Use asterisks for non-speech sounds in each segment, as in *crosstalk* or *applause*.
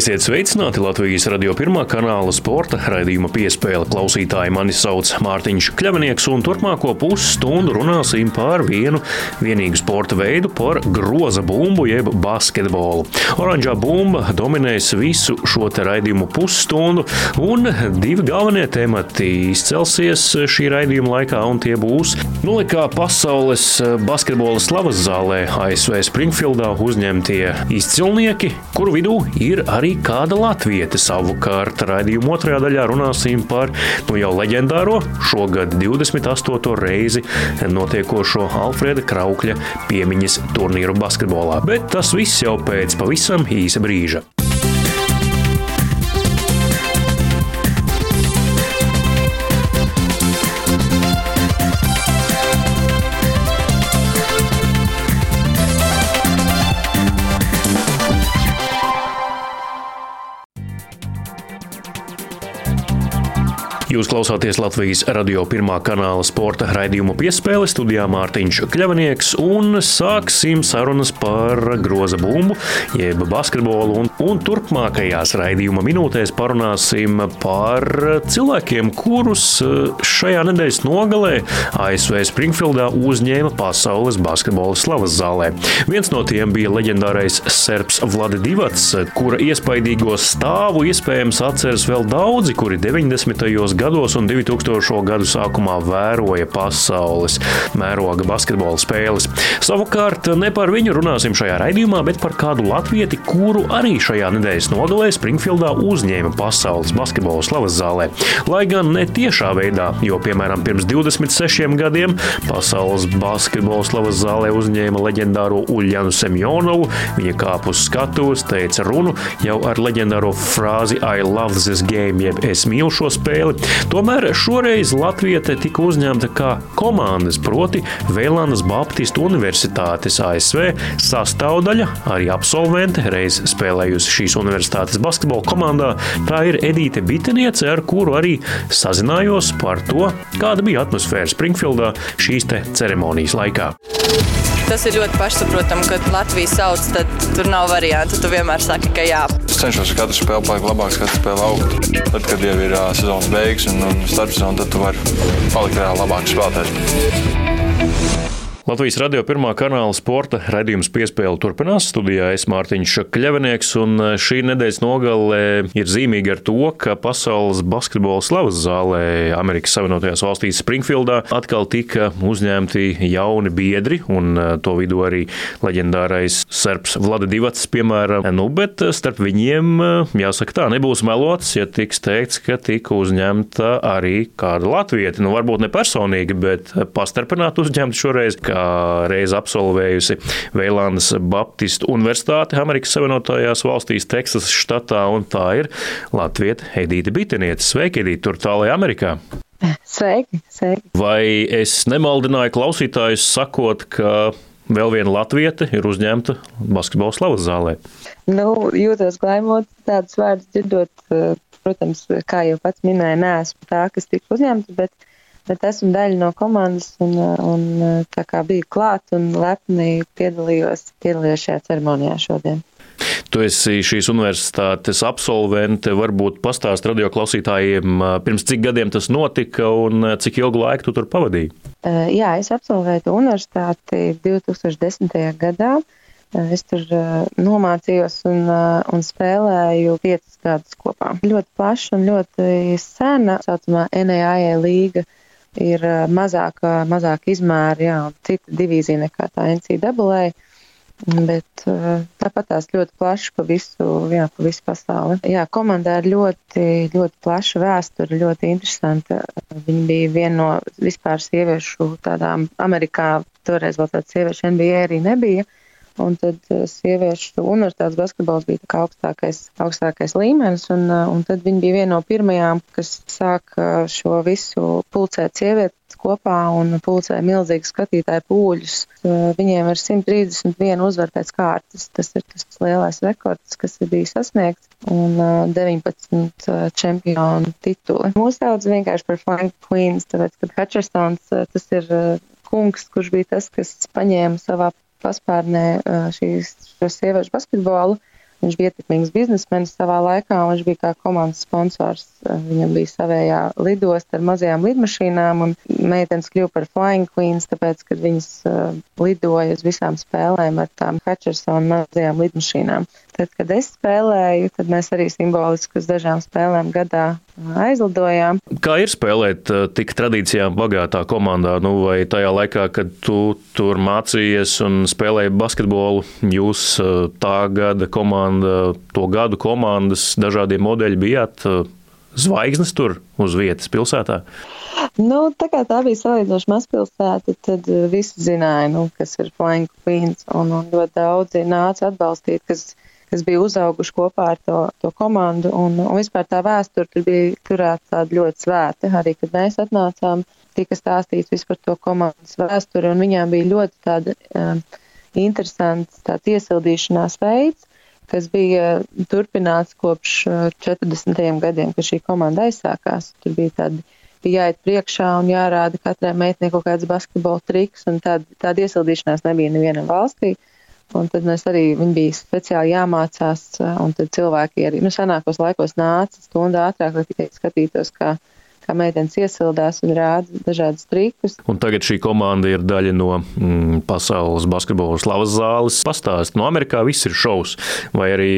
Esiet sveicināti Latvijas radio pirmā kanāla sporta raidījuma piespēle klausītāji. Mani sauc Mārtiņš Kļavnieks, un turpmāko pusstundu runāsim par vienu vienīgu sporta veidu, par groza bumbu jeb basketbolu. Oranžā bumba dominēs visu šo raidījumu pusstundu, un divi galvenie temati izcelsies šī raidījuma laikā, un tie būs nulikā pasaules basketbola slavas zālē ASV Springfieldā uzņemtie izcilnieki, kuru vidū ir arī arī kāda latvieta. Savukārt raidījuma otrajā daļā runāsim par nu jau leģendāro šogad 28. reizi notiekošo Alfreda Kraukļa piemiņas turnīru basketbolā. Bet tas viss jau pēc pavisam īsa brīža. Jūs klausāties Latvijas radio pirmā kanāla sporta raidījumu piespēle studijā Mārtiņš Kļavnieks un sāksim sarunas par groza bumbu, jeb basketbolu. Un, un turpmākajās raidījuma minūtēs parunāsim par cilvēkiem, kurus eh, šajā nedēļas nogalē ASV Springfieldā uzņēma pasaules basketbola slavas zālē. Viens no tiem bija leģendārais serps Vladi Divats, kura iespaidīgo stāvu iespējams atceras vēl daudzi, kuri 90 gados un 2000. gadu sākumā vēroja pasaules mēroga basketbola spēles. Savukārt ne par viņu runāsim šajā raidījumā, bet par kādu latvieti, kuru arī šajā nedēļas nogalē Springfieldā uzņēma pasaules basketbola slavas zālē. Lai gan ne tiešā veidā, jo piemēram pirms 26 gadiem pasaules basketbola slavas zālē uzņēma leģendāro Uljanu Semjonovu. Viņa kāpa uz skatuves, teica runu jau ar leģendāro frāzi I love this game, jeb es mīlu šo spēli. Tomēr šoreiz Latvija tika uzņemta kā komandas, proti Vēlānas Baptistu Universitātes ASV sastāvdaļa, arī absolvente, reiz spēlējusi šīs universitātes basketbola komandā. Tā ir Edīte Biteniece, ar kuru arī sazinājos par to, kāda bija atmosfēra Springfieldā šīs ceremonijas laikā. Tas ir ļoti pašsaprotami, kad Latvijas sauc, tad tur nav variantu. Tu vienmēr saki, ka jā. Cenšos katru spēli palikt labāks, katru spēli augt. Tad, kad jau ir uh, sezonas beigas un, un starpsezona, tad tu vari palikt reāli labāks spēlētājs. Latvijas radio pirmā kanāla sporta raidījums piespēle turpinās. Studijā es Mārtiņš Kļavinieks, un e, šī nedēļas nogale ir zīmīga ar to, ka pasaules basketbola slavas zālē Amerikas Savienotajās valstīs Springfieldā atkal tika uzņemti jauni biedri, un e, to vidū arī leģendārais serps Vlada Divats, piemēram. Nu, bet starp viņiem, e, jāsaka tā, nebūs melots, ja tiks teikts, ka tika uzņemta arī kāda latvieta. Nu, varbūt ne personīgi, bet pastarpināt uzņemt šoreiz, kā reiz absolvējusi Veilandes Baptistu Universitāti Amerikas Savienotajās valstīs, Teksasas štatā, un tā ir Latvieta Edīte Biteniete. Sveiki, Edīte, tur tālāk Amerikā! Sveiki, sveiki! Vai es nemaldināju klausītājus sakot, ka vēl viena latvieta ir uzņemta basketbola slavas zālē? Nu, jūtos glaimot tādus vārdus dzirdot, eh, protams, kā jau pats minēja, neesmu tā, kas tika uzņemta, bet bet esmu daļa no komandas un, un tā kā biju klāt un lepni piedalījos, piedalījos šajā ceremonijā šodien. Tu esi šīs universitātes absolvente. Varbūt pastāst radio klausītājiem, pirms cik gadiem tas notika un cik ilgu laiku tu tur pavadīji? Jā, es absolvēju universitāti 2010. gadā. Es tur nomācījos un, un spēlēju piecus gadus kopā. Ļoti plaša un ļoti sena, tā saucamā NAIA līga ir mazāk, mazāk izmēra, jā, cita divīzija nekā tā NCAA. Bet tāpat tās ļoti plaši pa visu, jā, pa visu pasauli. Jā, komandā ir ļoti, ļoti plaša vēsture, ļoti interesanta. Viņa bija viena no vispār sieviešu tādām Amerikā, toreiz vēl tāda sieviešu NBA arī nebija. Uh, Un tad eh, sieviešu universitātes basketbols bija augstākais, augstākais līmenis, un, eh, un tad viņi bija viena no pirmajām, kas sāka eh, šo visu pulcēt sievietes kopā un pulcēja milzīgus skatītāju pūļus. Viņiem ir 131 uzvar pēc kārtas. Tas ir tas lielais rekords, kas ir bijis sasniegts, un 19 čempionu tituli. Mūsu daudz vienkārši par Flying Queens, tāpēc, ka Hutchersons tas ir kungs, kurš bija tas, kas paņēma savā paspārnē šīs, sieviešu basketbolu Viņš bija ietekmīgs biznesmenis savā laikā, un viņš bija kā komandas sponsors. Viņam bija savējā lidosta ar mazajām lidmašīnām, un meitenes kļuva par flying queens, tāpēc, ka viņas lidoja uz visām spēlēm ar tām Hutchersona mazajām lidmašīnām. Tad, kad es spēlēju, tad mēs arī simboliski uz dažām spēlēm gadā aizlidojām. Kā ir spēlēt tik tradīcijām bagātā komandā, nu, vai tajā laikā, kad tu tur mācījies un spēlēji basketbolu, jūs tā gada komanda, to gadu komandas dažādie modeļi bijāt zvaigznes tur uz vietas pilsētā? Nu, tā kā tā bija salīdzinoši mazpilsēta, tad visi zināja, nu, kas ir Flying Queens, un, un ļoti daudzi nāca atbalstīt, kas kas bija uzauguši kopā ar to, to komandu. Un, un vispār tā vēsture tur bija turēta tāda ļoti svēta. Arī, kad mēs atnācām, tika stāstīts vispār to komandas vēsturi, un viņām bija ļoti tāda um, interesants tāds iesildīšanās veids, kas bija turpināts kopš 40. Uh, gadiem, kad šī komanda aizsākās. Tur bija tādi bija jāiet priekšā un jārāda katrai meitenei kaut kāds basketbola triks, un tāda, tāda iesildīšanās nebija nevienam valstī. Uh, Un tad mēs arī, viņi bija speciāli jāmācās, un tad cilvēki arī, nu, senākos laikos nāca stundu ātrāk, lai tikai skatītos, kā, kā meitenes iesildās un rāda dažādas trikus. Un tagad šī komanda ir daļa no mm, pasaules basketbola slavas zāles. Pastāst, no Amerikā viss ir šovs, vai arī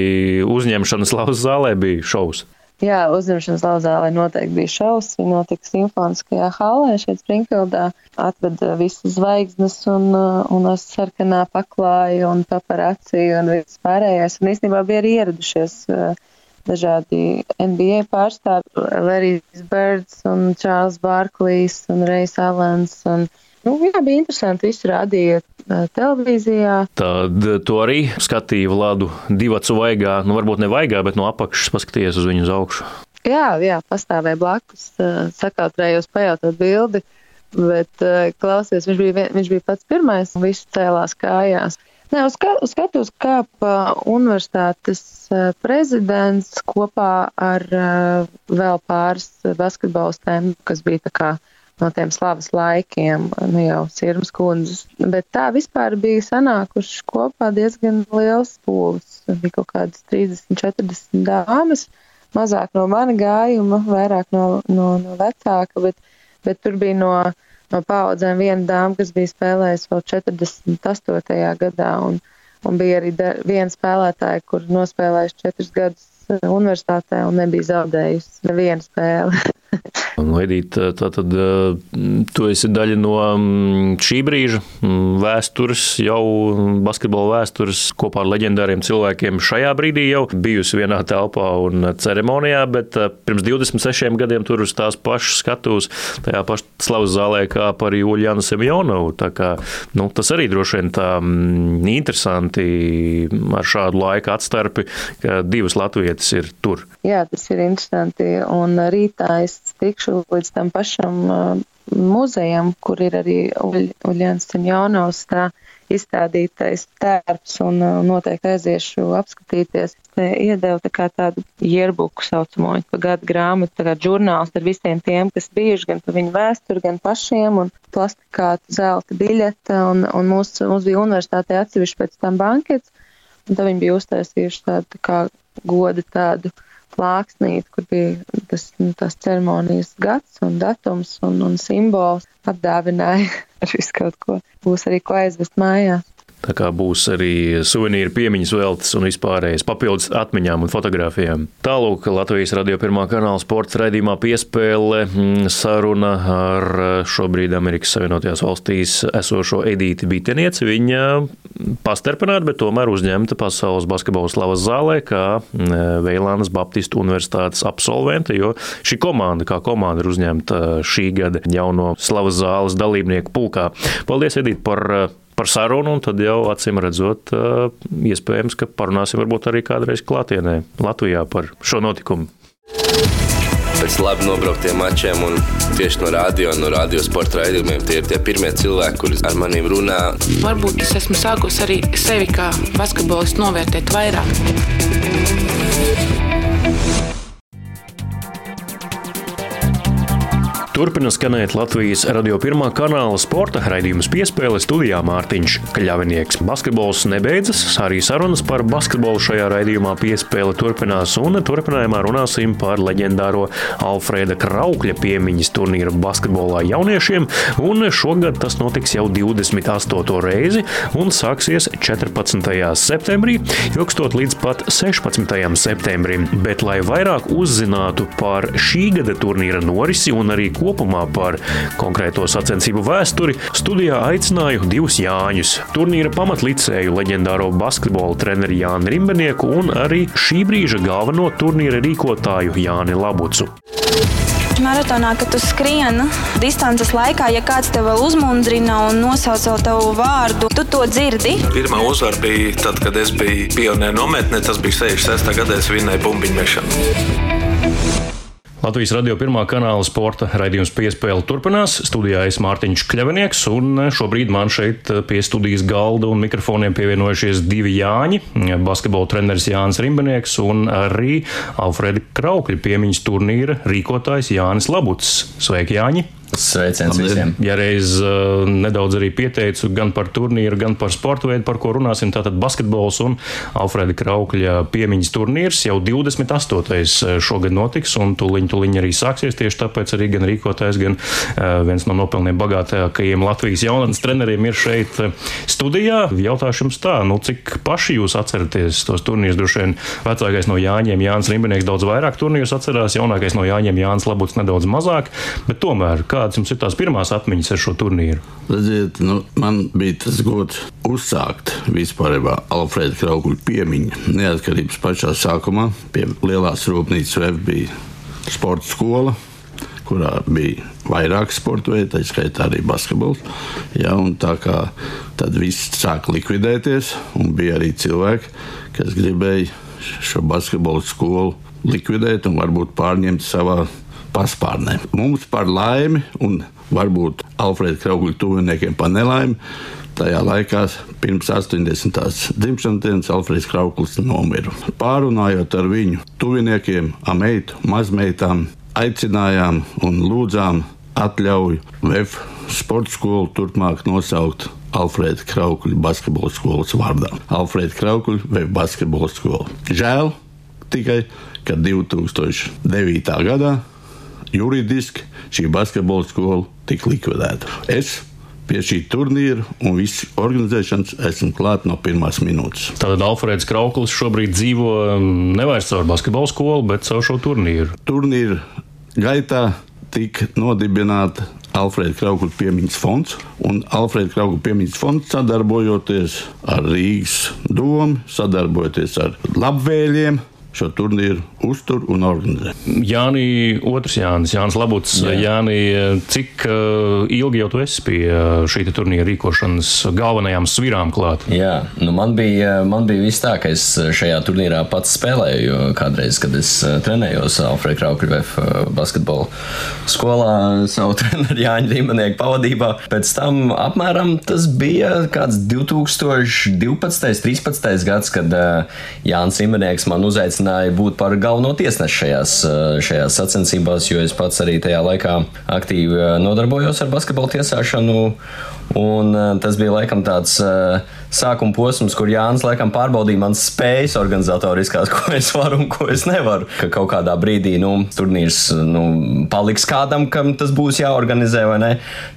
uzņemšana slavas zālē bija šovs? Jā, uzņemšanas lauzālē noteikti bija šausmas. Viņa notika simfoniskajā hallē šeit Springfieldā. Atveda visas zvaigznes un, uh, un sarkanā paklāja un paparaci un viss pārējais. Un īstenībā bija arī ieradušies uh, dažādi NBA pārstāvi, Larry's Birds un Charles Barklīs un Reis Alens. Un, nu, jā, bija interesanti. Visu rādīja televīzijā. Tad tu arī skatīji Vladu divacu vaigā, nu varbūt ne vaigā, bet no apakšas paskatījies uz viņu uz augšu. Jā, jā, pastāvēja blakus, sakautrējos pajautāt bildi, bet klausies, viņš bija, viņš bija pats pirmais un viss cēlās kājās. Nē, uz, uz skatuves kāpa universitātes prezidents kopā ar vēl pāris basketbolistēm, kas bija tā kā no tiem slavas laikiem, nu jau sirmas kundzes. Bet tā vispār bija sanākuši kopā diezgan liels pūlis. Bija kaut kādas 30, 40 dāmas, mazāk no mana gājuma, vairāk no, no, no vecāka, bet, bet tur bija no, no paudzēm viena dāma, kas bija spēlējusi vēl 48. gadā, un, un bija arī viena spēlētāja, kur nospēlējuši četrus gadus universitātē un nebija zaudējusi nevienu spēli. *laughs* Edita, tātad tu esi daļa no šī brīža vēstures, jau basketbola vēstures kopā ar leģendāriem cilvēkiem šajā brīdī jau bijusi vienā telpā un ceremonijā, bet pirms 26 gadiem tur uz tās pašas skatuves, tajā pašā slavas zālē kā par Julianu Semjonovu. Tā kā, nu, tas arī droši vien tā interesanti ar šādu laika atstarpi, ka divas latvietas ir tur. Jā, tas ir interesanti. Un rītā es tikšu līdz tam pašam uh, muzejam, kur ir arī Uljāns Cimjānovs tā izstādītais tērps un uh, noteikti aiziešu apskatīties. Te iedeva tā kā tādu ierbuku saucamo, pa gadu grāmatu, tā kā žurnāls ar visiem tiem, kas bijuši gan pa viņu vēsturi, gan pašiem un plastikāta zelta biļeta un, un mūs, mums bija universitātē atsevišķi pēc tam bankets. Un tad viņi bija uztaisījuši tādu tā kā goda tādu plāksnīt, kur bija tas, nu, tas ceremonijas gads un datums un, un simbols apdāvināja *laughs* ar visu kaut ko. Būs arī ko aizvest mājās. Tā kā būs arī suvenīri piemiņas veltes un vispārējais papildus atmiņām un fotografijām. Tālūk, Latvijas radio pirmā kanāla sporta raidījumā piespēle mm, saruna ar šobrīd Amerikas Savienotajās valstīs esošo Edīti Bitenieci. Viņa pastarpināta, bet tomēr uzņemta pasaules basketbola slavas zālē kā mm, Veilānas Baptistu universitātes absolvente, jo šī komanda kā komanda ir uzņemta šī gada jauno slavas zāles dalībnieku pulkā. Paldies, Edīti, par par sarunu, un tad jau acīm redzot, iespējams, ka parunāsim varbūt arī kādreiz klātienē Latvijā par šo notikumu. Pēc labi nobrauktiem mačiem, un tieši no radio, no radio sporta raidījumiem, tie ir tie pirmie cilvēki, kuri ar maniem runā. Varbūt es esmu sākusi arī sevi kā basketbolistu novērtēt vairāk. Turpina skanēt Latvijas radio pirmā kanāla sporta raidījums piespēle studijā Mārtiņš Kļavinieks. Basketbols nebeidzas, arī sarunas par basketbolu šajā raidījumā piespēle turpinās, un turpinājumā runāsim par leģendāro Alfrēda Kraukļa piemiņas turnīru basketbolā jauniešiem, un šogad tas notiks jau 28. reizi un sāksies 14. septembrī, ilgstot līdz pat 16. septembrim. Bet, lai vairāk uzzinātu par šī gada turnīra norisi un arī kopumā par konkrēto sacensību vēsturi, studijā aicināju divus Jāņus - turnīra pamatlicēju leģendāro basketbola treneri Jāni Rimbenieku un arī šī brīža galveno turnīra rīkotāju Jāni Labucu. Maratonā, kad tu skrieni distances laikā, ja kāds tev vēl uzmundrina un nosauc tavu vārdu, tu to dzirdi. Pirmā uzvara bija tad, kad es biju pionieru nometnē. Tas bija 66. gadā, es vinnēju bumbiņu mešanu. Latvijas radio pirmā kanāla sporta raidījums piespēle turpinās. Studijā es Mārtiņš Kļavinieks, un šobrīd man šeit pie studijas galda un mikrofoniem pievienojušies divi Jāņi - basketbola treneris Jānis Rimbenieks un arī Alfreda Kraukļa piemiņas turnīra rīkotājs Jānis Labuts. Sveiki, Jāņi! Sveiciens visiem! Ja reiz uh, nedaudz arī pieteicu gan par turnīru, gan par sporta veidu, par ko runāsim, tātad basketbols un Alfreda Kraukļa piemiņas turnīrs jau 28. šogad notiks, un tuliņ, tuliņ arī sāksies. Tieši tāpēc arī gan rīkotājs, gan uh, viens no nopelniem bagātākajiem Latvijas jaunatnes treneriem ir šeit studijā. Jautāšu jums tā, nu cik paši jūs atceraties tos turnīrus? Droši vien vecākais no Jāņiem Jānis Rimbinieks daudz vairāk turnīrus atcerās, jaunākais no Jāņiem Jānis Labuts nedaudz mazāk, bet tomēr kā kādas jums ir tās pirmās atmiņas ar šo turnīru? Redziet, nu, man bija tas gods uzsākt vispār Alfrēda Kraukļa piemiņu. Neatkarības pašā sākumā pie lielās rūpnīcas VF bija sporta skola, kurā bija vairāk sporta veidu, tā skaitā arī basketbols. Ja, tā kā tad viss sāka likvidēties, un bija arī cilvēki, kas gribēja šo basketbolu skolu likvidēt un varbūt pārņemt savā paspārnē. Mums par laimi, un varbūt Alfrēda Kraukļa tuviniekiem par nelaimi, tajā laikā pirms 80. dzimšanas dienas Alfrēds Krauklis nomira. Pārunājot ar viņu tuviniekiem, ameitu, mazmeitām, aicinājām un lūdzām atļauju VF sporta skolu turpmāk nosaukt Alfrēda Kraukļa basketbola skolas vārdā. Alfrēda Kraukļa vai basketbola skola. Žēl tikai, ka 2009. gadā juridiski šī basketbola skola tika likvidēta. Es pie šī turnīra un visas organizēšanas esmu klāt no pirmās minūtes. Tātad Alfrēds Krauklis šobrīd dzīvo um, nevis caur basketbola skolu, bet caur šo turnīru. Turnīra gaitā tika nodibināta Alfrēda Kraukļa piemiņas fonds. Un Alfrēda Kraukļa piemiņas fonds sadarbojoties ar Rīgas domu, sadarbojoties ar labvēlīgiem, šo turnīru uztur un organizē. Jāni, otrs Jānis, Jānis Labuts. Jā. Jāni, cik uh, ilgi jau tu esi pie uh, šī turnīra rīkošanas galvenajām svirām klāt? Jā, nu man bija, man bija viss tā, ka es šajā turnīrā pats spēlēju, jo kādreiz, kad es uh, trenējos Alfrēda Kraukļevef basketbola skolā *laughs* savu treneru Jāņa Rīmanieku pavadībā, pēc tam apmēram tas bija kāds 2012. 13. gads, kad Jānis Rīmanieks man uzaicināja uzaicināja būt par galveno tiesnesi šajās, eh, šajās sacensībās, jo es pats arī tajā laikā aktīvi eh, nodarbojos ar basketbalu tiesāšanu. Un, uh, tas bija laikam tāds uh, sākuma posms, kur Jānis laikam pārbaudīja manas spējas organizatoriskās, *laughs* ko es varu un ko es nevaru. Ka kaut kādā brīdī nu, turnīrs nu, paliks kādam, kam tas būs jāorganizē vai nē.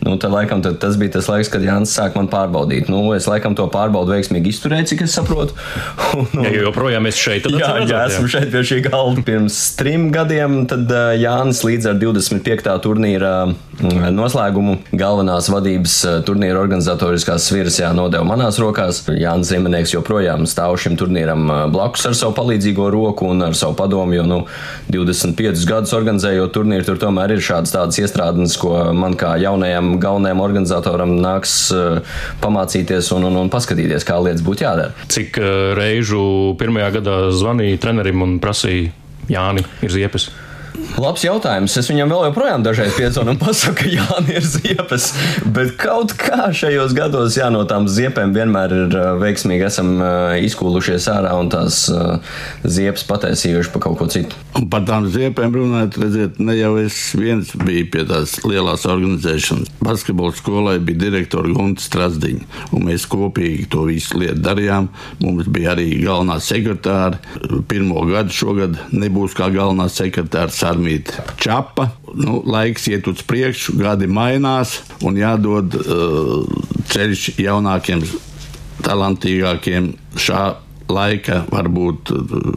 Nu, tad, laikam, tad tas bija tas laiks, kad Jānis sāk man pārbaudīt. Nu, es laikam to pārbaudu veiksmīgi izturēju, cik es saprotu. *laughs* un, un, ja joprojām esmu šeit, tad jā, jā, esmu šeit pie šī galda. Pirms trim gadiem tad uh, Jānis līdz ar 25. turnīra uh, noslēgumu galvenās vadības uh, turnīra organizatoriskās sviras jānodeva manās rokās. Jānis Ziemanēks joprojām stāv šim turnīram blakus ar savu palīdzīgo roku un ar savu padomu, jo nu, 25 gadus organizējot turnīru, tur tomēr ir šādas tādas iestrādes, ko man kā jaunajam galvenajam organizatoram nāks pamācīties un, un, un paskatīties, kā lietas būtu jādara. Cik reižu pirmajā gadā zvanīja trenerim un prasīja, Jāni, ir ziepes? Labs jautājums. Es viņam vēl joprojām dažreiz piezvanu un pasaku, ka Jānis ir ziepes. Bet kaut kā šajos gados, jā, no tām ziepēm vienmēr ir veiksmīgi esam izkūlušies ārā un tās ziepes pataisījuši pa kaut ko citu. Un par tām ziepēm runājot, redziet, ne jau es viens biju pie tās lielās organizēšanas. Basketbola skolai bija direktora Gunta Strasdiņa, un mēs kopīgi to visu lietu darījām. Mums bija arī galvenā sekretāra. Pirmo gadu šogad nebūs kā galvenā sekretāra Sarmīta Čapa. Nu, laiks iet uz priekšu, gadi mainās un jādod uh, ceļš jaunākiem, talantīgākiem šā laika, varbūt uh,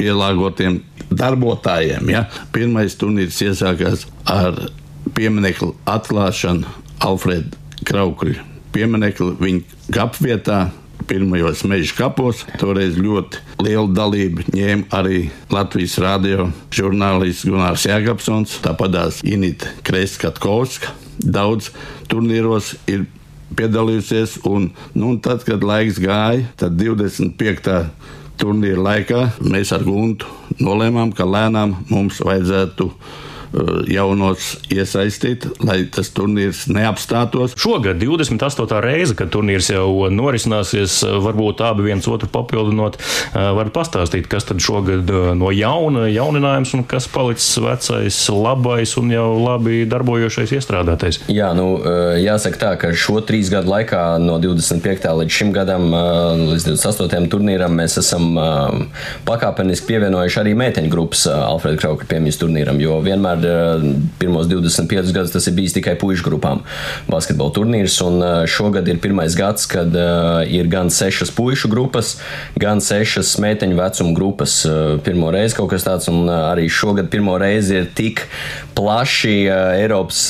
pielāgotiem darbotājiem. Ja? Pirmais turnīrs iesākās ar pieminiektu atklāšanu Alfreda Kraukuļa pieminiektu viņa kapvietā pirmajos meža kapos. Toreiz ļoti lielu dalību ņēma arī Latvijas radio žurnālists Gunārs Jāgapsons, tāpatās Inita Kreiskatkovska. Daudz turnīros ir piedalījusies, un, nu, un tad, kad laiks gāja, tad 25. turnīra laikā mēs ar Guntu nolēmām, ka lēnām mums vajadzētu jaunos iesaistīt, lai tas turnīrs neapstātos. Šogad 28. reize, kad turnīrs jau norisināsies, varbūt abi viens otru papildinot, uh, var pastāstīt, kas tad šogad no jauna jauninājums un kas palicis vecais, labais un jau labi darbojošais iestrādātais. Jā, nu, jāsaka tā, ka šo trīs gadu laikā no 25. līdz šim gadam, līdz 28. turnīram, mēs esam pakāpeniski pievienojuši arī meiteņu grupas Alfreda Krauka piemiņas turnīram, jo vienmēr vienmēr eh, pirmos 25 gadus tas ir bijis tikai puikas grupām basketbola turnīrs. Un eh, šogad ir pirmais gads, kad eh, ir gan sešas puikas grupas, gan sešas meiteņu vecuma grupas. Pirmo reizi kaut kas tāds, un arī šogad pirmo reizi ir tik plaši Eiropas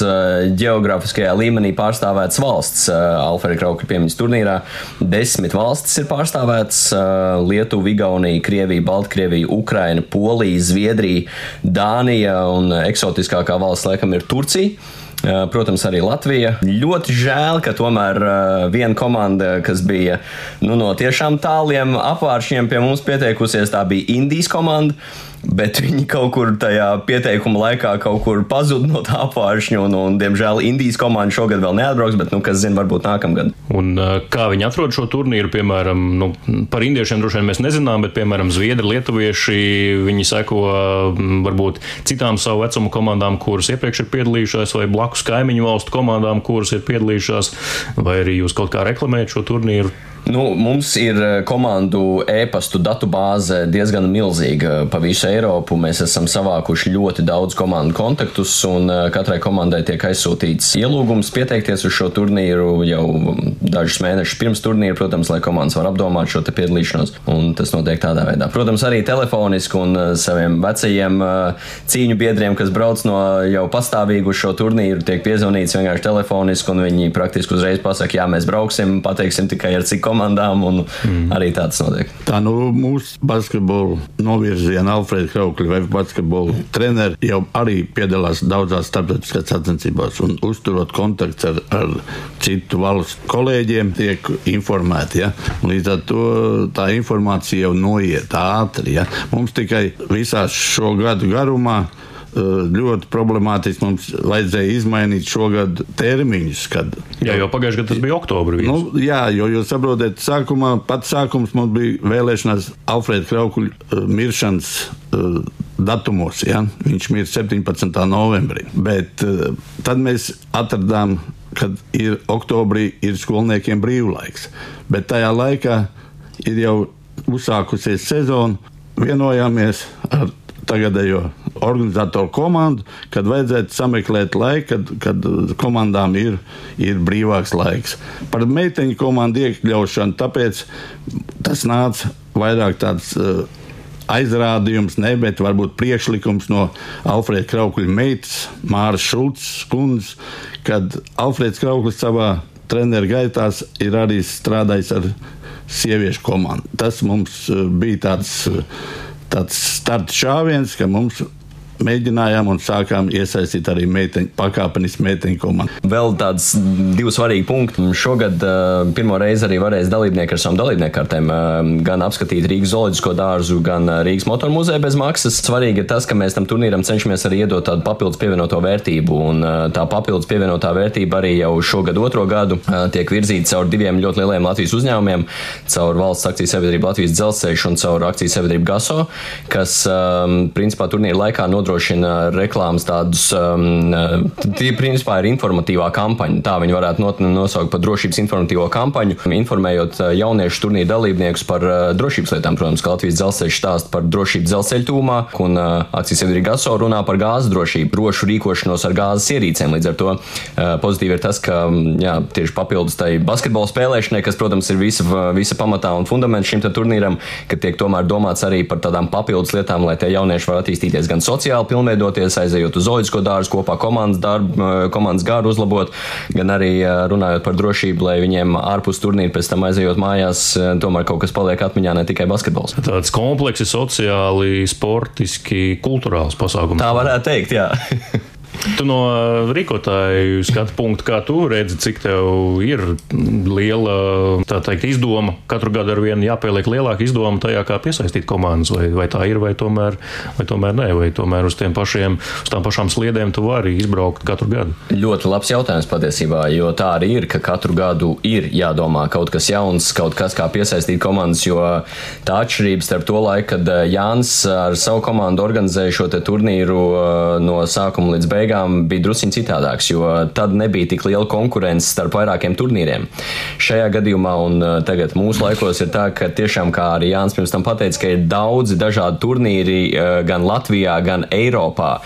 geogrāfiskajā līmenī pārstāvēts valsts Alfreda Krauka piemiņas turnīrā. Desmit valstis ir pārstāvēts - Lietuva, Igaunija, Krievija, Baltkrievija, Ukraina, Polija, Zviedrija, Dānija un eksotiskākā valsts laikam ir Turcija. Protams, arī Latvija. Ļoti žēl, ka tomēr viena komanda, kas bija nu, no tiešām tāliem apvāršņiem pie mums pieteikusies, tā bija Indijas komanda bet *laughs* viņi kaut kur tajā pieteikuma laikā pazuda no tā apgājuma. Un, un, diemžēl, Indijas komanda šogad vēl neatbrauks, bet, nu, kas zina, varbūt nākamgad. Un kā viņi atrod šo turnīru, piemēram, nu, par indiešiem droši vien mēs nezinām, bet, piemēram, zviedri, lietuvieši, viņi seko varbūt citām savu vecumu komandām, kuras iepriekš ir piedalījušās, vai blakus kaimiņu valstu komandām, kuras ir piedalījušās, vai arī jūs kaut kā reklamējat šo turnīru. Nu, mums ir eh, komandu e-pastu datu bāze diezgan milzīga pa visu Eiropu. Mēs esam savākuši ļoti daudz komandu kontaktus, un eh, katrai komandai tiek aizsūtīts ielūgums pieteikties uz šo turnīru jau dažus mēnešus pirms turnīra, protams, lai komandas var apdomāt šo piedalīšanos. Tas notiek tādā veidā. Protams, arī telefoniski un eh, saviem vecajiem cīņu biedriem, kas brauc no jau pastāvīgu šo turnīru, tiek piezvanīts vienkārši telefoniski, un viņi praktiski uzreiz pasaka, jā, mēs brauksim, pateiksim tikai ar cik komandām, un mm. arī tāds notiek. Tā nu mūsu basketbola novirziena Alfrēda Kraukļa vai basketbola treneri jau arī piedalās daudzās starptautiskās sacensībās un uzturot kontakts ar, ar citu valstu kolēģiem, tiek informēti. Ja? Līdz ar to tā informācija jau noiet ātri. Ja? Mums tikai visās šo gadu garumā ļoti problemātiski. Mums vajadzēja izmainīt šogad termiņus. Kad, jā, jau pagājušajā gadā tas bija oktobrī. Nu, jā, jo jūs saprotat, sākumā pats sākums mums bija vēlēšanās Alfrēda Kraukuļa uh, miršanas uh, datumos. Ja? Viņš mirst 17. novembrī. Bet uh, tad mēs atradām, kad ir oktobrī ir skolniekiem brīvlaiks. Bet tajā laikā ir jau uzsākusies sezona. Vienojāmies ar tagadējo organizatoru komandu, kad vajadzētu sameklēt laiku, kad, kad komandām ir, ir brīvāks laiks. Par meiteņu komandu iekļaušanu, tāpēc tas nāca vairāk tāds. Uh, aizrādījums, ne, bet varbūt priekšlikums no Alfrēda Kraukļa meitas, Māras Šulces kundzes, kad Alfrēds Krauklis savā treneru gaitās ir arī strādājis ar sieviešu komandu. Tas mums uh, bija tāds uh, tāds starta šāviens, ka mums mēģinājām un sākām iesaistīt arī meiteņu, pakāpeniski meiteņu komandu. Vēl tāds divi svarīgi punkti. Šogad uh, pirmo reizi arī varēs dalībnieki ar savām dalībnieku kartēm uh, gan apskatīt Rīgas zooloģisko dārzu, gan Rīgas motoru muzeju bez maksas. Svarīgi ir tas, ka mēs tam turnīram cenšamies arī iedot tādu papildus pievienoto vērtību. Un uh, tā papildus pievienotā vērtība arī jau šogad otro gadu uh, tiek virzīta caur diviem ļoti lieliem Latvijas uzņēmumiem - caur valsts akciju sabiedrību Latvijas dzelzceļš un caur akciju sabiedrību GASO, kas um, principā turnīra laikā nodrošina reklāmas tādus, um, tie principā ir informatīvā kampaņa. Tā viņi varētu nosaukt par drošības informatīvo kampaņu, informējot jauniešu turnīra dalībniekus par uh, drošības lietām. Protams, ka Latvijas dzelzceļš stāsta par drošību dzelzceļa tūmā, un uh, akcijas sabiedrība GASO runā par gāzes drošību, drošu rīkošanos ar gāzes ierīcēm. Līdz ar to uh, pozitīvi ir tas, ka jā, tieši papildus tai basketbola spēlēšanai, kas, protams, ir visa, visa pamatā un fundaments šim turnīram, ka tiek tomēr domāts arī par tādām papildus lietām, lai tie jaunieši var attīstīties gan sociāli, pilnveidoties, aizejot uz zooloģisko dārzu kopā, komandas darbu, komandas garu uzlabot, gan arī runājot par drošību, lai viņiem ārpus turnīra pēc tam aizejot mājās, tomēr kaut kas paliek atmiņā, ne tikai basketbols. Tāds komplekss, sociāli, sportiski, kultūrāls pasākums. Tā varētu teikt, jā. *laughs* Tu no rīkotāju skatu punkta, kā tu redzi, cik tev ir liela teikt, izdoma. Katru gadu ar vienu jāpieliek lielāka izdoma tajā, kā piesaistīt komandas. Vai, vai tā ir, vai tomēr, vai tomēr nē, vai tomēr uz, pašiem, uz tām pašām sliedēm tu vari izbraukt katru gadu. Ļoti labs jautājums patiesībā, jo tā arī ir, ka katru gadu ir jādomā kaut kas jauns, kaut kas, kā piesaistīt komandas. Jo tā atšķirība starp to laiku, kad eh, Jānis ar savu komandu organizēja šo turnīru eh, no sākuma līdz beigām beigām bija druskuļi citādāks, jo tad nebija tik liela konkurence starp vairākiem turnīriem. Šajā gadījumā, un uh, tagad mūsu laikos, ir tā, ka tiešām, kā arī Jānis pirms tam pateica, ka ir daudzi dažādi turnīri uh, gan Latvijā, gan Eiropā,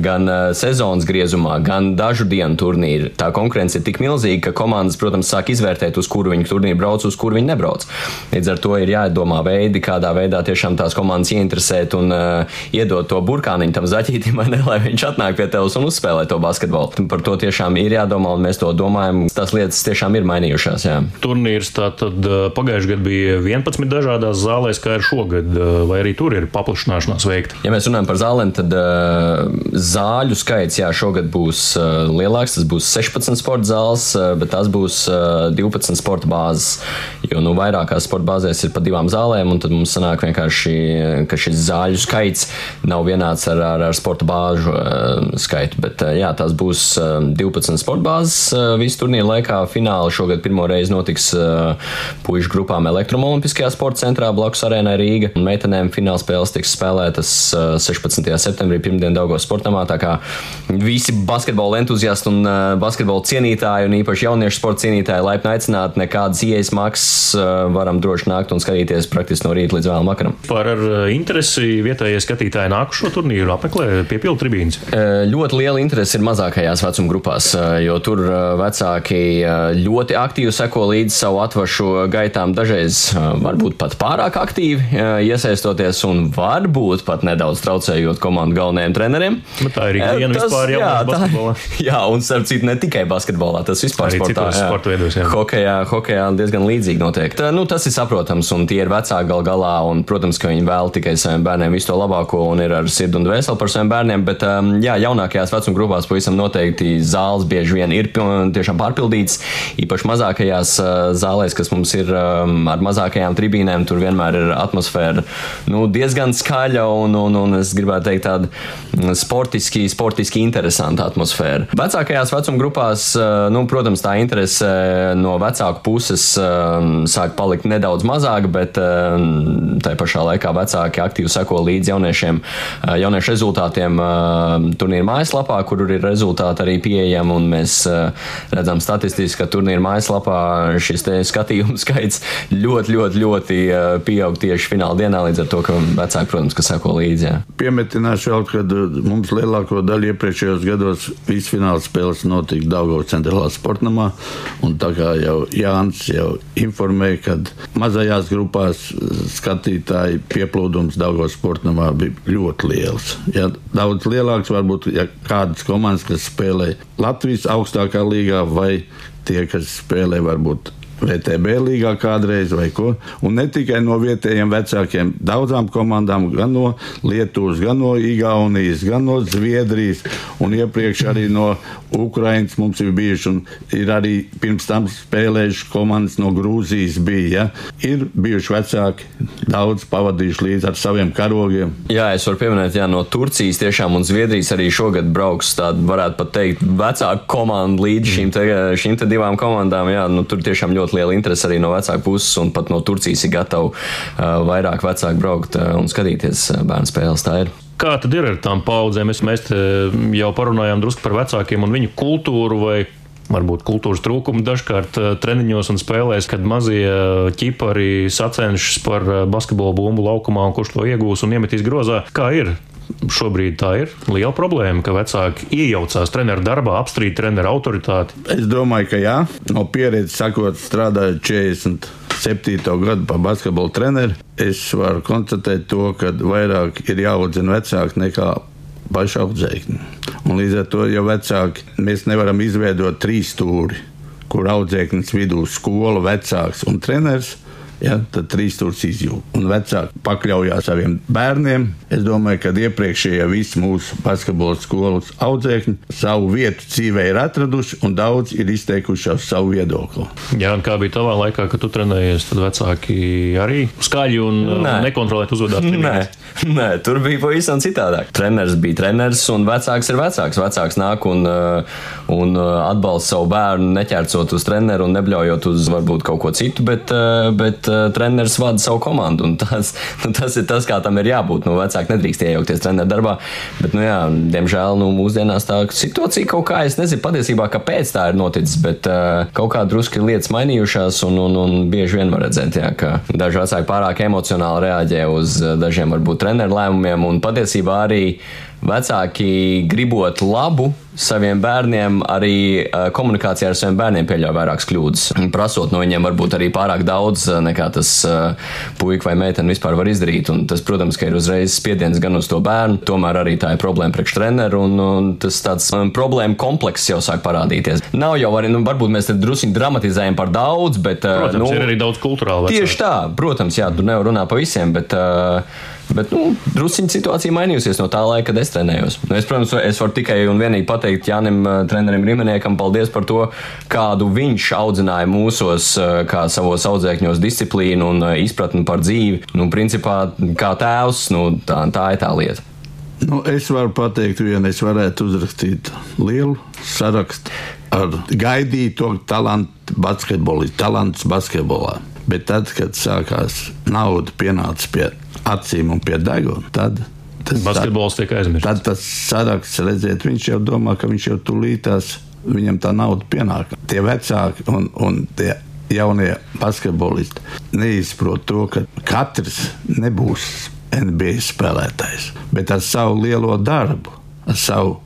gan uh, sezonas griezumā, gan dažu dienu turnīri. Tā konkurence ir tik milzīga, ka komandas, protams, sāk izvērtēt, uz kuru viņi turnīru brauc, uz kuru viņi nebrauc. Līdz ar to ir jādomā veidi, kādā veidā tiešām tās komandas ieinteresēt un uh, iedot to burkāniņu tam zaķītim, *laughs* ne, lai viņš atnāk pie tevis un uzspēlē to basketbolu. Par to tiešām ir jādomā, un mēs to domājam. Tās lietas tiešām ir mainījušās. Jā. Turnīrs tātad pagājušajā gadā bija 11 dažādās zālēs, kā ir šogad, vai arī tur ir paplašināšanās veikta. Ja mēs runājam par zālēm, tad zāļu skaits jā, šogad būs lielāks. Tas būs 16 sporta zāles, bet tās būs uh, 12 sporta bāzes. Jo nu, vairākās sporta bāzēs ir pa divām zālēm, un tad mums sanāk vienkārši, ka šis zāļu skaits nav vienāds ar, ar, ar sporta bāžu uh, skaitu. Bet jā, tās būs 12 sporta bāzes visu turnīru laikā. Fināli šogad pirmo reizi notiks puišu grupām Elektromolimpiskajā sporta centrā blakus arēnai Rīga. Meitenēm fināla spēles tiks spēlētas 16. septembrī, pirmdien Daugos sportamā. Tā kā visi basketbola entuziasti un basketbola cienītāji un īpaši jauniešu sporta cienītāji laipni aicināti, nekādas ieejas maksas varam droši nākt un skatīties praktiski no rīta līdz vēlam vakaram. Par interesi vietējie skatītāji nākušo turnīru apmeklē piepildu tribīnes. Ļoti liela interese ir mazākajās vecuma grupās, jo tur vecāki ļoti aktīvi seko līdzi savu atvašu gaitām, dažreiz varbūt pat pārāk aktīvi iesaistoties un varbūt pat nedaudz traucējot komandu galvenajiem treneriem. Bet tā ir ikdiena vispār jau basketbolā. *laughs* Jā, un starp citu ne tikai basketbolā, tas vispār Arī sportā. Jā. Sporta veidos, jā. Hokejā, hokejā diezgan līdzīgi notiek. Tā, nu, tas ir saprotams, un tie ir vecāki gal galā, un, protams, ka viņi vēl tikai saviem bērniem visu to labāko un ir ar sirdi un dvēseli par saviem bērniem, bet, jā, jaunākajās vecuma grupās pavisam noteikti zāles bieži vien ir tiešām pārpildītas. Īpaši mazākajās zālēs, kas mums ir ar mazākajām tribīnēm, tur vienmēr ir atmosfēra nu, diezgan skaļa un, un, un es gribētu teikt tāda sportiski, sportiski interesanta atmosfēra. Vecākajās vecuma grupās, nu, protams, tā interese no vecāku puses sāk palikt nedaudz mazāka, bet tā pašā laikā vecāki aktīvi seko līdzi jauniešiem, jauniešu rezultātiem turnīra mājaslapā, kur ir rezultāti arī pieejami. Mēs uh, redzam statistiski, ka turnīra mājaslapā šis skatījumu *laughs* skaits ļoti, ļoti, ļoti uh, pieaug tieši fināla dienā. Līdz ar to, ka vecāki, protams, ka seko līdzi. Jā. Piemetināšu vēl, ka uh, mums lielāko daļu iepriekšējos gados visas fināla spēles notika Daugavas centrālā sportnamā. Un tā kā jau Jānis jau informēja, kad mazajās grupās skatītāji pieplūdums Daugavas sportnamā bija ļoti liels. Ja, daudz lielāks varbūt, ja kādas komandas, kas spēlē Latvijas augstākā līgā, vai tie, kas spēlē varbūt VTB līgā kādreiz vai ko. Un ne tikai no vietējiem vecākiem, daudzām komandām, gan no Lietuvas, gan no Igaunijas, gan no Zviedrijas un iepriekš arī no Ukrainas mums ir bijuši un ir arī pirms tam spēlējuši komandas no Grūzijas bija. Ja? Ir bijuši vecāki, daudz pavadījuši līdzi ar saviem karogiem. Jā, es varu pieminēt, jā, no Turcijas tiešām un Zviedrijas arī šogad brauks tāda, varētu pat teikt, vecāku komandu līdz šīm, te, šīm te divām komandām. Jā, nu, tur tiešām ļoti liela interese arī no vecāku puses, un pat no Turcijas ir gatavi vairāk vecāku braukt un skatīties bērnu spēles. Tā ir. Kā tad ir ar tām paudzēm? Mēs, mēs jau parunājām drusku par vecākiem un viņu kultūru vai varbūt kultūras trūkumu dažkārt treniņos un spēlēs, kad mazie ķipari sacenšas par basketbolu bumbu laukumā un kurš to iegūs un iemetīs grozā. Kā ir? Šobrīd tā ir liela problēma, ka vecāki iejaucās treneru darbā, apstrīd treneru autoritāti. Es domāju, ka jā, no pieredzes sakot, strādājot 40 septīto gadu par basketbolu treneru, es varu konstatēt to, ka vairāk ir jāaudzina vecāki nekā paši audzēkņi. Un līdz ar to, ja vecāki, mēs nevaram izveidot trīs stūri, kur audzēknis vidū skola, vecāks un treneris ja, tad trīs stūris izjūta. Un vecāki pakļaujās saviem bērniem. Es domāju, ka iepriekšējie visi mūsu basketbola skolas audzēkņi savu vietu dzīvē ir atraduši, un daudz ir izteikuši savu viedokli. Jā, un kā bija tavā laikā, kad tu trenējies, tad vecāki arī skaļi un Nē. nekontrolēti uzvedās. Nē. Nē, tur bija pavisam citādāk. Treneris bija treneris, un vecāks ir vecāks. Vecāks nāk un, uh, un uh, atbalsta savu bērnu, neķercot uz treneru un nebļaujot uz varbūt kaut ko citu, bet, uh, bet uh, treneris vada savu komandu. Tas, *laughs* nu, tas ir tas, kā tam ir jābūt. Nu, vecāki nedrīkst iejaukties treneru darbā. Bet, nu, jā, diemžēl nu, mūsdienās tā situācija kaut kā, es nezinu patiesībā, kāpēc tā ir noticis, bet uh, kaut kā drusku lietas mainījušās, un, un, un bieži vien var redzēt, jā, ka daži vecāki pārāk emocionāli reaģē uz dažiem varbūt treneru lēmumiem, un patiesībā arī vecāki gribot labu saviem bērniem, arī uh, komunikācijā ar saviem bērniem pieļauj vairākas kļūdas. Prasot no viņiem varbūt arī pārāk daudz, nekā tas uh, puika vai meitene vispār var izdarīt. Un tas, protams, ka ir uzreiz spiediens gan uz to bērnu, tomēr arī tā ir problēma priekš treneru, un, un tas tāds um, problēma komplekss jau sāk parādīties. Nav jau arī, nu, varbūt mēs te druskuļi dramatizējam par daudz, bet. Protams, nu, ir arī daudz kultūrālu. Tieši tā, protams, jā, tur nevar runāt pa visiem, bet. Uh, Bet nu, druskuļi situācija mainījusies no tā laika, kad es trenējos. Nu, es, protams, es varu tikai un vienīgi pateikt Jānim, eh, trenerim Rimaniekam, paldies par to, kādu viņš audzināja mūsos, eh, kā savos audzēkņos disciplīnu un eh, izpratni par dzīvi. Nu, principā, kā tēvs, nu, tā, tā ir tā lieta. Nu, es varu pateikt, vienu es varētu uzrakstīt lielu sarakstu ar gaidīto talantu basketbolā, talants basketbolā. Bet tad, kad sākās nauda, pienāca pie acīm un pie deguna, tad tas basketbols tiek aizmirsts. Tad tas saraksts, redziet, viņš jau domā, ka viņš jau tūlītās, viņam tā nauda pienāk. Tie vecāki un, un tie jaunie basketbolisti neizprot to, ka katrs nebūs NBA spēlētājs, bet ar savu lielo darbu, ar savu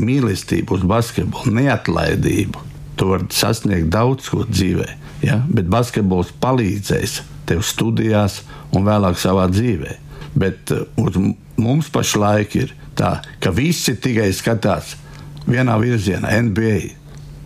mīlestību uz basketbolu, neatlaidību. Tu vari sasniegt daudz ko dzīvē, ja? bet basketbols palīdzēs tev studijās un vēlāk savā dzīvē. Bet uh, uz mums pašlaik ir tā, ka visi tikai skatās vienā virzienā, NBA.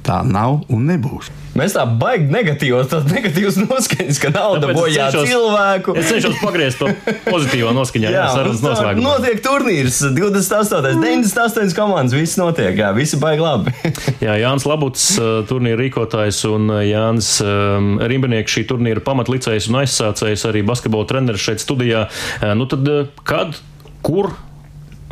Tā nav un nebūs. Mēs tā baigi negatīvos, tas negatīvs noskaņas, ka nauda bojā cilvēku. Es cenšos pagriezt to pozitīvo noskaņā, jā, sarunas noslēgumā. Notiek turnīrs, 28, 98 komandas, viss notiek, jā, visi baigi labi. *laughs* jā, Jānis Labuts, uh, turnīra rīkotājs un uh, Jānis um, Rimbinieks, šī turnīra pamatlicējs un aizsācējs, arī basketbola treneris šeit studijā. Uh, nu tad, kad, kur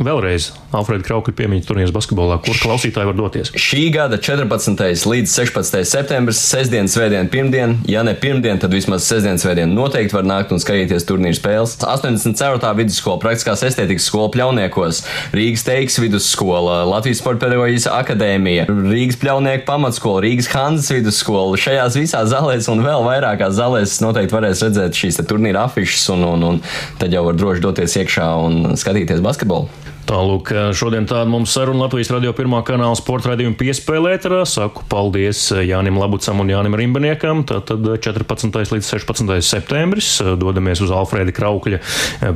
Vēlreiz Alfrēda Kraukļa piemiņas turnīrs basketbolā, kur klausītāji var doties. Šī gada 14. līdz 16. septembris, sestdien, svētdien, pirmdien, ja ne pirmdien, tad vismaz sestdien, svētdien noteikti var nākt un skatīties turnīru spēles. 84. vidusskola, praktiskās estētikas skola Pļauniekos, Rīgas teiks vidusskola, Latvijas sporta pedagoģijas akadēmija, Rīgas pļaunieku pamatskola, Rīgas Hanzas vidusskola. Šajās visās zālēs un vēl vairākās zālēs noteikti varēs redzēt šīs turnīra afišas un, un, un tad jau var droši doties iekšā un skatīties basketbolu. Tālūk, šodien tāda mums saruna Latvijas radio pirmā kanāla sporta raidījuma piespēlētarā. Saku paldies Jānim Labucam un Jānim Rimbaniekam. Tātad 14. līdz 16. septembris dodamies uz Alfrēda Kraukļa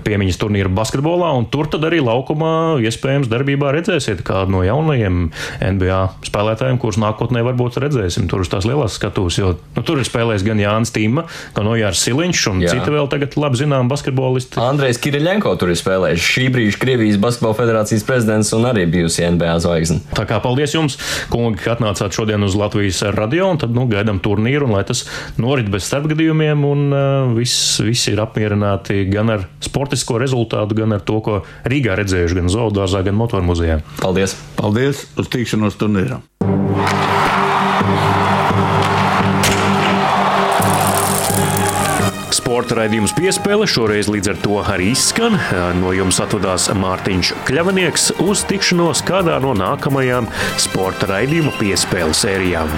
piemiņas turnīru basketbolā, un tur tad arī laukumā iespējams darbībā redzēsiet kādu no jaunajiem NBA spēlētājiem, kurus nākotnē varbūt redzēsim tur uz tās lielās skatuves, jo nu, tur ir spēlējis gan Jānis Tīma, gan Nojārs Siliņš un Jā. citi vēl tagad labi zinām basketbolisti. Andrejs Kiriļenko tur ir spēlējis šī brīža Krievijas basketbola federācijas prezidents un arī bijusi NBA zvaigzne. Tā kā paldies jums, kungi, ka atnācāt šodien uz Latvijas radio, un tad nu, gaidām turnīru, un lai tas norit bez starpgadījumiem, un uh, viss, visi ir apmierināti gan ar sportisko rezultātu, gan ar to, ko Rīgā redzējuši, gan zoodārzā, gan motormuzejā. Paldies! Paldies uz tikšanos turnīrā! Sporta raidījums piespēle šoreiz līdz ar to arī izskan. No jums atvadās Mārtiņš Kļavnieks uz tikšanos kādā no nākamajām sporta raidījuma piespēles sērijām.